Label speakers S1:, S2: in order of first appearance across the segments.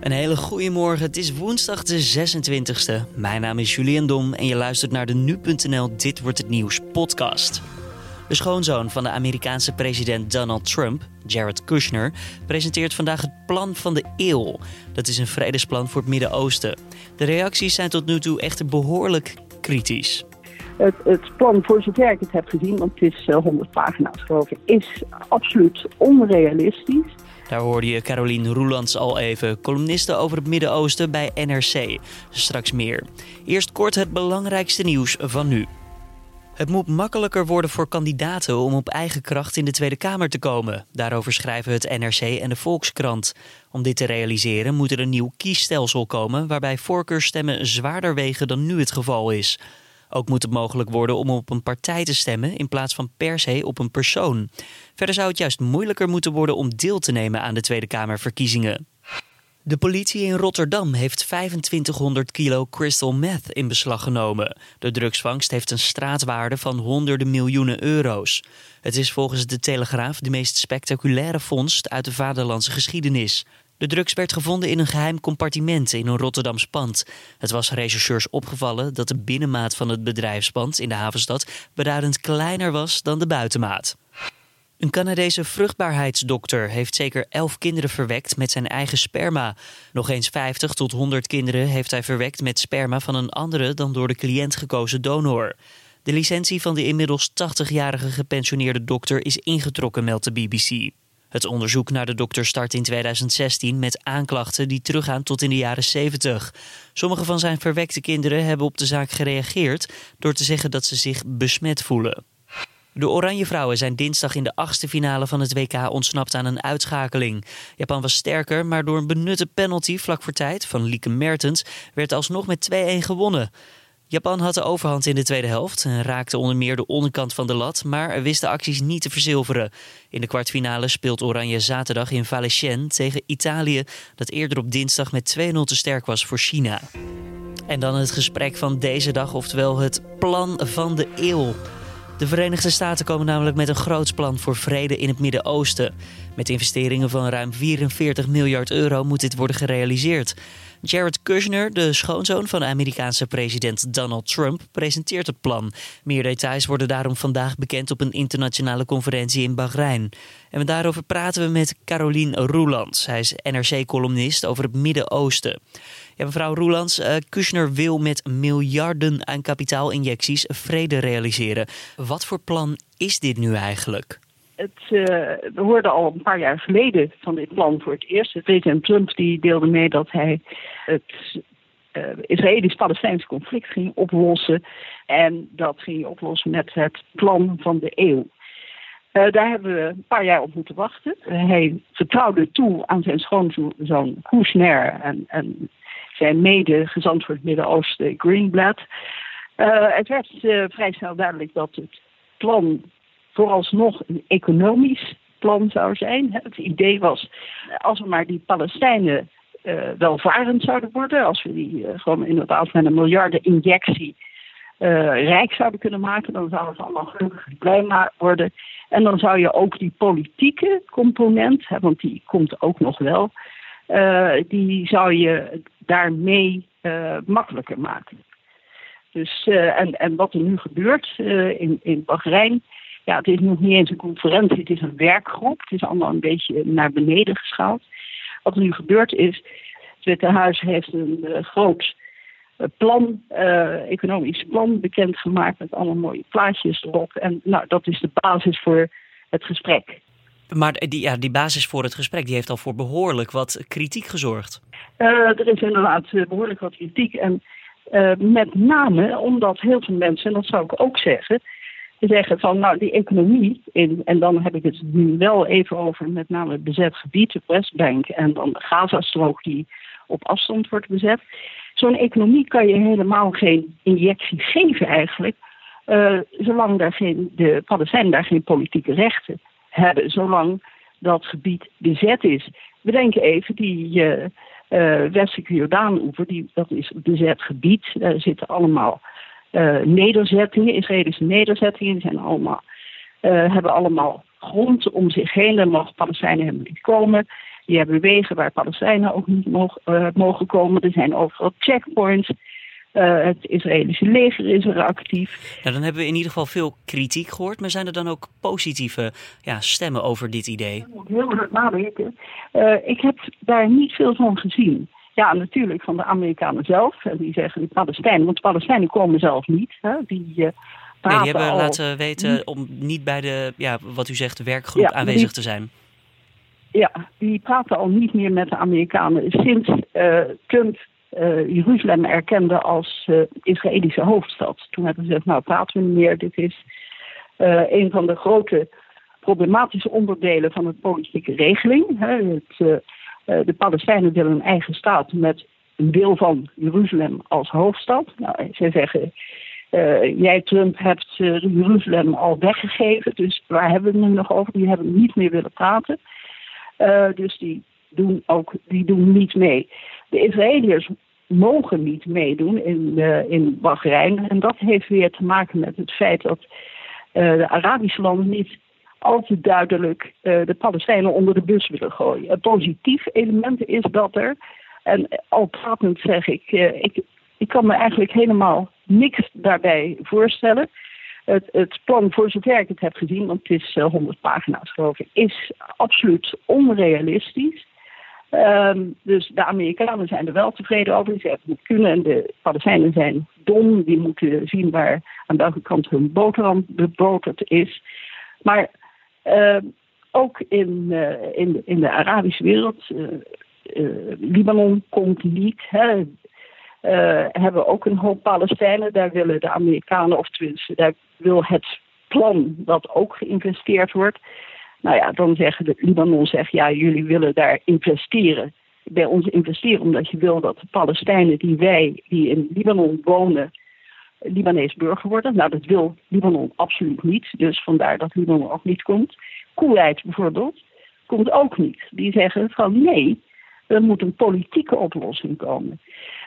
S1: Een hele goede morgen. Het is woensdag de 26e. Mijn naam is Julian Dom en je luistert naar de nu.nl Dit wordt het nieuws podcast. De schoonzoon van de Amerikaanse president Donald Trump, Jared Kushner, presenteert vandaag het plan van de eeuw. Dat is een vredesplan voor het Midden-Oosten. De reacties zijn tot nu toe echter behoorlijk kritisch.
S2: Het, het, plan, voor zover ik het heb gezien, want het is 100 eh, pagina's geloof ik, is absoluut onrealistisch.
S1: Daar hoorde je Caroline Roelands al even, columniste over het Midden-Oosten bij NRC. Straks meer. Eerst kort het belangrijkste nieuws van nu. Het moet makkelijker worden voor kandidaten om op eigen kracht in de Tweede Kamer te komen. Daarover schrijven het NRC en de Volkskrant. Om dit te realiseren moet er een nieuw kiesstelsel komen waarbij voorkeurstemmen zwaarder wegen dan nu het geval is. Ook moet het mogelijk worden om op een partij te stemmen in plaats van per se op een persoon. Verder zou het juist moeilijker moeten worden om deel te nemen aan de Tweede Kamerverkiezingen. De politie in Rotterdam heeft 2500 kilo crystal meth in beslag genomen. De drugsvangst heeft een straatwaarde van honderden miljoenen euro's. Het is volgens de Telegraaf de meest spectaculaire vondst uit de vaderlandse geschiedenis. De drugs werd gevonden in een geheim compartiment in een Rotterdams pand. Het was rechercheurs opgevallen dat de binnenmaat van het bedrijfspand in de havenstad beduidend kleiner was dan de buitenmaat. Een Canadese vruchtbaarheidsdokter heeft zeker elf kinderen verwekt met zijn eigen sperma. Nog eens 50 tot 100 kinderen heeft hij verwekt met sperma van een andere dan door de cliënt gekozen donor. De licentie van de inmiddels 80-jarige gepensioneerde dokter is ingetrokken, meldt de BBC. Het onderzoek naar de dokter start in 2016 met aanklachten die teruggaan tot in de jaren 70. Sommige van zijn verwekte kinderen hebben op de zaak gereageerd door te zeggen dat ze zich besmet voelen. De Oranje Vrouwen zijn dinsdag in de achtste finale van het WK ontsnapt aan een uitschakeling. Japan was sterker, maar door een benutte penalty vlak voor tijd van Lieke Mertens werd alsnog met 2-1 gewonnen. Japan had de overhand in de tweede helft en raakte onder meer de onderkant van de lat, maar wist de acties niet te verzilveren. In de kwartfinale speelt Oranje zaterdag in Valenciennes tegen Italië, dat eerder op dinsdag met 2-0 te sterk was voor China. En dan het gesprek van deze dag, oftewel het plan van de eeuw. De Verenigde Staten komen namelijk met een groots plan voor vrede in het Midden-Oosten. Met investeringen van ruim 44 miljard euro moet dit worden gerealiseerd. Jared Kushner, de schoonzoon van Amerikaanse president Donald Trump, presenteert het plan. Meer details worden daarom vandaag bekend op een internationale conferentie in Bahrein. En daarover praten we met Caroline Roelands. Zij is NRC-columnist over het Midden-Oosten. Ja, mevrouw Roelands, uh, Kushner wil met miljarden aan kapitaalinjecties vrede realiseren. Wat voor plan is dit nu eigenlijk?
S2: Het, uh, we hoorden al een paar jaar geleden van dit plan voor het eerst. President Trump die deelde mee dat hij het uh, Israëlisch-Palestijnse conflict ging oplossen. En dat ging oplossen met het plan van de eeuw. Daar hebben we een paar jaar op moeten wachten. hij vertrouwde toe aan zijn schoonzoon Kushner en, en zijn mede-gezant voor het Midden-Oosten, Greenblatt. Uh, het werd uh, vrij snel duidelijk dat het plan vooralsnog een economisch plan zou zijn. Het idee was, als we maar die Palestijnen uh, welvarend zouden worden, als we die gewoon inderdaad met een miljarden injectie rijk zouden kunnen maken, dan zouden ze allemaal gelukkig blij worden. En dan zou je ook die politieke component, hè, want die komt ook nog wel, die zou je daarmee uh, makkelijker maken. Dus, uh, en, en wat er nu gebeurt uh, in, in Bahrein, ja, het is nog niet eens een conferentie, het is een werkgroep. Het is allemaal een beetje naar beneden geschaald. Wat er nu gebeurt is, het Witte Huis heeft een groot plan, economisch plan bekendgemaakt met allemaal mooie plaatjes erop. En nou, dat is de basis voor het gesprek.
S1: Maar die, ja, die basis voor het gesprek die heeft al voor behoorlijk wat kritiek gezorgd.
S2: Uh, er is inderdaad eh, behoorlijk wat kritiek. En uh, met name omdat heel veel mensen, en dat zou ik ook zeggen, zeggen van nou die economie, in, en dan heb ik het nu wel even over met name het bezet gebied, de Westbank en dan de Gazastrook die op afstand wordt bezet. Zo'n economie kan je helemaal geen injectie geven eigenlijk, zolang daar geen, de Palestijnen daar geen politieke rechten hebben, zolang dat gebied bezet is. We denken even, die uh, uh, westelijke Jordaan-oever, dat is bezet gebied. Daar zitten allemaal uh, nederzettingen, Israëlische nederzettingen. Die zijn allemaal, hebben allemaal grond om zich heen. Daar mogen Palestijnen helemaal niet komen. Die hebben wegen waar Palestijnen ook niet mogen, mogen komen. Er zijn overal checkpoints. Het Israëlische leger is er actief.
S1: Nou, dan hebben we in ieder geval veel kritiek gehoord. Maar zijn er dan ook positieve ja, stemmen over dit idee?
S2: Ik moet heel hard nadenken. ik heb daar niet veel van gezien. Ja, natuurlijk van de Amerikanen zelf. En die zeggen de Palestijnen, want de Palestijnen komen zelf niet. Hè? Die, uh,
S1: nee, die hebben laten weten om niet bij de, ja, wat u zegt, werkgroep aanwezig te zijn.
S2: Ja, die praten al niet meer met de Amerikanen sinds Trump uh, Jeruzalem erkende als Israëlische hoofdstad. Toen hebben ze gezegd, nou praten we niet meer. Dit is een van de grote problematische onderdelen van de politieke regeling. Hè? Het, eh, de Palestijnen willen een eigen staat met een deel van Jeruzalem als hoofdstad. Nou, zij zeggen, jij Trump hebt Jeruzalem al weggegeven, dus waar hebben we het nu nog over? Die hebben niet meer willen praten. Dus die doen ook die doen niet mee. De Israëliërs mogen niet meedoen in, in Bahrein. En dat heeft weer te maken met het feit dat de Arabische landen niet al te duidelijk uh, de Palestijnen onder de bus willen gooien. Een positief element is dat er, en al pratend zeg ik, uh, ik, ik kan me eigenlijk helemaal niks daarbij voorstellen. Het, het, plan, voor zover ik het heb gezien, want het is uh, eh, 100 pagina's geloof ik, is absoluut onrealistisch. Um, dus de Amerikanen zijn er wel tevreden over. Ze hebben het kunnen en de Palestijnen zijn dom. Die moeten zien waar aan welke kant hun boterham beboterd is. Maar uh, ook in, uh, in, in, de Arabische wereld, uh, Libanon komt niet. Hè, hebben ook een hoop Palestijnen. Daar willen de Amerikanen, of tenminste, daar wil het plan dat ook geïnvesteerd wordt. Nou ja, dan zeggen de Libanon zegt, ja, jullie willen daar investeren. Bij ons investeren omdat je wil dat de Palestijnen die wij, die in Libanon wonen, Libanees burger worden. Nou, dat wil Libanon absoluut niet. Dus vandaar dat Libanon ook niet komt. Koeweit bijvoorbeeld komt ook niet. Die zeggen van nee, er moet een politieke oplossing komen.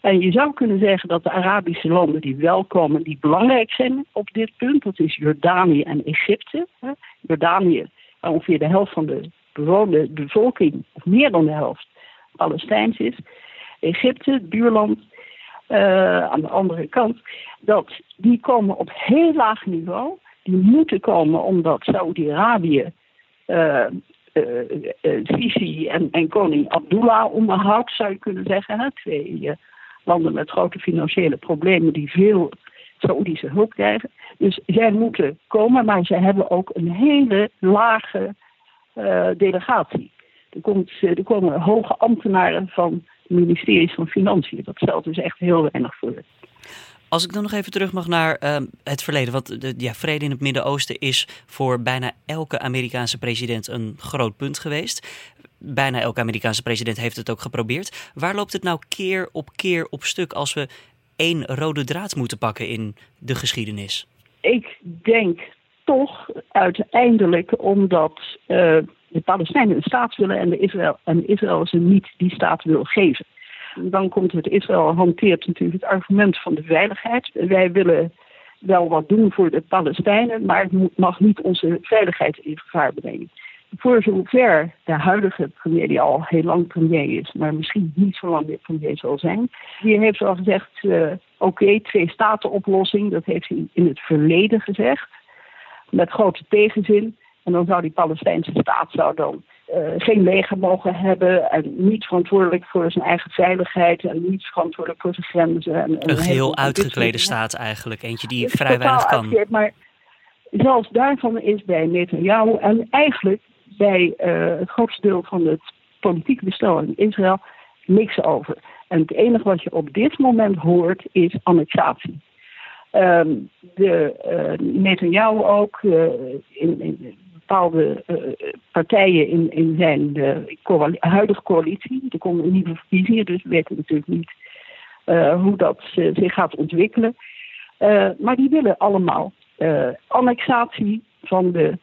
S2: En je zou kunnen zeggen dat de Arabische landen die wel komen, die belangrijk zijn op dit punt, dat is Jordanië en Egypte. Jordanië, ongeveer de helft van de bewoonde bevolking, of meer dan de helft, Palestijns is. Egypte, buurland, uh, aan de andere kant, dat die komen op heel laag niveau. Die moeten komen omdat Saudi-Arabië uh, Sisi en, en, koning Abdullah onderhoudt, zou je kunnen zeggen. Twee landen met grote financiële problemen die veel Saoedische hulp krijgen. Dus zij moeten komen, maar zij hebben ook een hele lage delegatie. Er, komt, er komen hoge ambtenaren van ministeries van Financiën. Dat stelt dus echt heel weinig voor.
S1: Als ik dan nog even terug mag naar uh, het verleden. Want de ja, vrede in het Midden-Oosten is voor bijna elke Amerikaanse president een groot punt geweest. Bijna elke Amerikaanse president heeft het ook geprobeerd. Waar loopt het nou keer op keer op stuk als we één rode draad moeten pakken in de geschiedenis?
S2: Ik denk toch uiteindelijk omdat uh, de Palestijnen een staat willen en, de Israël, en Israël ze niet die staat wil geven. Dan komt het, Israël hanteert natuurlijk het argument van de veiligheid. Wij willen wel wat doen voor de Palestijnen, maar het mag niet onze veiligheid in gevaar brengen. Voor zover de huidige premier, die al heel lang premier is, maar misschien niet zo lang meer premier zal zijn, die heeft al gezegd: uh, oké, okay, twee staten oplossing. Dat heeft hij in het verleden gezegd, met grote tegenzin. En dan zou die Palestijnse staat zou dan uh, geen leger mogen hebben en niet verantwoordelijk voor zijn eigen veiligheid en niet verantwoordelijk voor zijn grenzen. En,
S1: een geheel uitgeklede staat eigenlijk, eentje die vrij weinig kan.
S2: maar zelfs daarvan is bij Netanyahu en eigenlijk bij uh, het grootste deel van het politieke bestel in Israël niks over. En het enige wat je op dit moment hoort is annexatie. Um, de uh, Netanyahu ook in, in, bepaalde partijen in, in zijn huidige coalitie. Er komen nieuwe verkiezingen, dus we weten natuurlijk niet hoe dat zich gaat ontwikkelen. maar die willen allemaal annexatie van de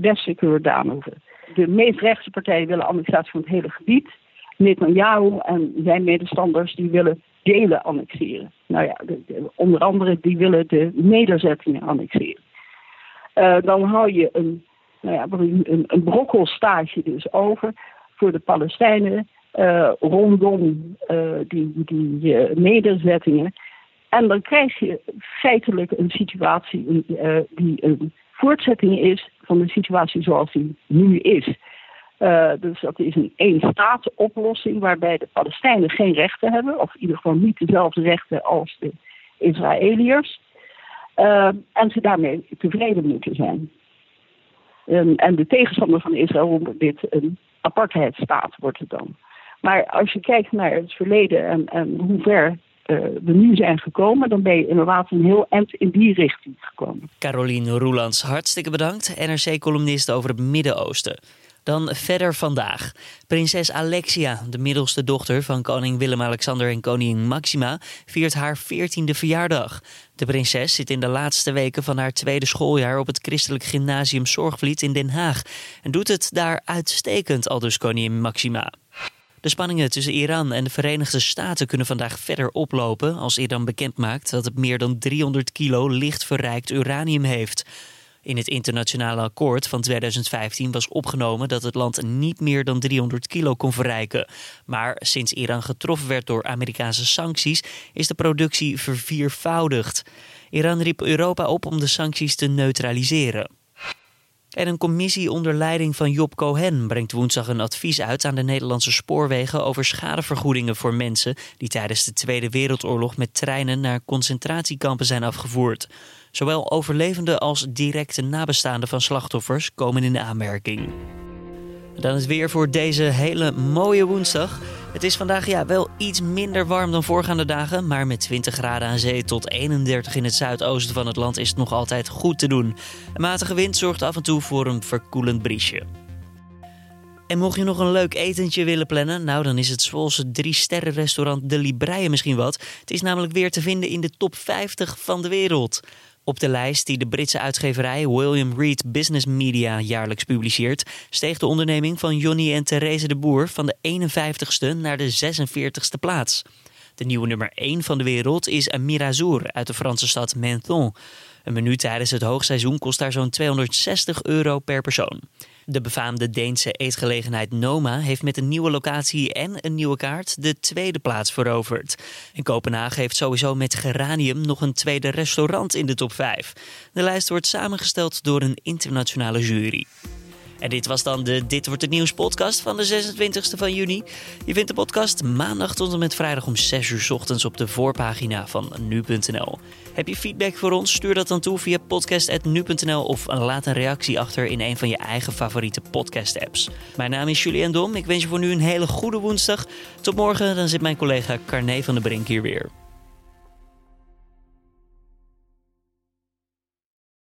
S2: westelijke Jordaanhoeven. De meest rechtse partijen willen annexatie van het hele gebied. Netanyahu en zijn medestanders die willen delen annexeren. Nou ja, de, onder andere die willen de nederzettingen annexeren. Uh, dan hou je een nou ja, een, een brokkelstaartje dus over voor de Palestijnen rondom die, die nederzettingen. En dan krijg je feitelijk een situatie die een voortzetting is van de situatie zoals die nu is. Uh, dus dat is een één-staat-oplossing waarbij de Palestijnen geen rechten hebben, of in ieder geval niet dezelfde rechten als de Israëliërs. Uh, en ze daarmee tevreden moeten zijn. Um, en de tegenstander van Israël noemt dit een apartheidstaat, wordt het dan. Maar als je kijkt naar het verleden en, en hoe ver we nu zijn gekomen, dan ben je inderdaad een heel eind in die richting gekomen.
S1: Caroline Roelands, hartstikke bedankt. NRC-columnist over het Midden-Oosten. Dan verder vandaag. Prinses Alexia, de middelste dochter van koning Willem-Alexander en koningin Maxima, viert haar 14e verjaardag. De prinses zit in de laatste weken van haar tweede schooljaar op het christelijk gymnasium Zorgvliet in Den Haag. En doet het daar uitstekend, aldus koningin Maxima. De spanningen tussen Iran en de Verenigde Staten kunnen vandaag verder oplopen als Iran bekendmaakt dat het meer dan 300 kilo licht verrijkt uranium heeft. In het internationale akkoord van 2015 was opgenomen dat het land niet meer dan 300 kilo kon verrijken. Maar sinds Iran getroffen werd door Amerikaanse sancties is de productie verviervoudigd. Iran riep Europa op om de sancties te neutraliseren. En een commissie onder leiding van Job Cohen brengt woensdag een advies uit aan de Nederlandse spoorwegen over schadevergoedingen voor mensen die tijdens de Tweede Wereldoorlog met treinen naar concentratiekampen zijn afgevoerd. Zowel overlevenden als directe nabestaanden van slachtoffers komen in aanmerking. Dan is weer voor deze hele mooie woensdag. Het is vandaag ja, wel iets minder warm dan voorgaande dagen, maar met 20 graden aan zee tot 31 in het zuidoosten van het land is het nog altijd goed te doen. Een matige wind zorgt af en toe voor een verkoelend briesje. En mocht je nog een leuk etentje willen plannen, nou dan is het Zwolse drie sterren restaurant De Libreien misschien wat. Het is namelijk weer te vinden in de top 50 van de wereld. Op de lijst die de Britse uitgeverij William Reed Business Media jaarlijks publiceert, steeg de onderneming van Johnny en Therese de Boer van de 51ste naar de 46ste plaats. De nieuwe nummer 1 van de wereld is Mirazur uit de Franse stad Menthon. Een menu tijdens het hoogseizoen kost daar zo'n 260 euro per persoon. De befaamde Deense eetgelegenheid Noma heeft met een nieuwe locatie en een nieuwe kaart de tweede plaats veroverd. En Kopenhagen heeft sowieso met Geranium nog een tweede restaurant in de top 5. De lijst wordt samengesteld door een internationale jury. En dit was dan de Dit Wordt Het Nieuws podcast van de 26e van juni. Je vindt de podcast maandag tot en met vrijdag om 6 uur ochtends op de voorpagina van nu.nl. Heb je feedback voor ons? Stuur dat dan toe via podcast.nu.nl of laat een reactie achter in een van je eigen favoriete podcast apps. Mijn naam is Julian Dom. Ik wens je voor nu een hele goede woensdag. Tot morgen, dan zit mijn collega Carne van de Brink hier weer.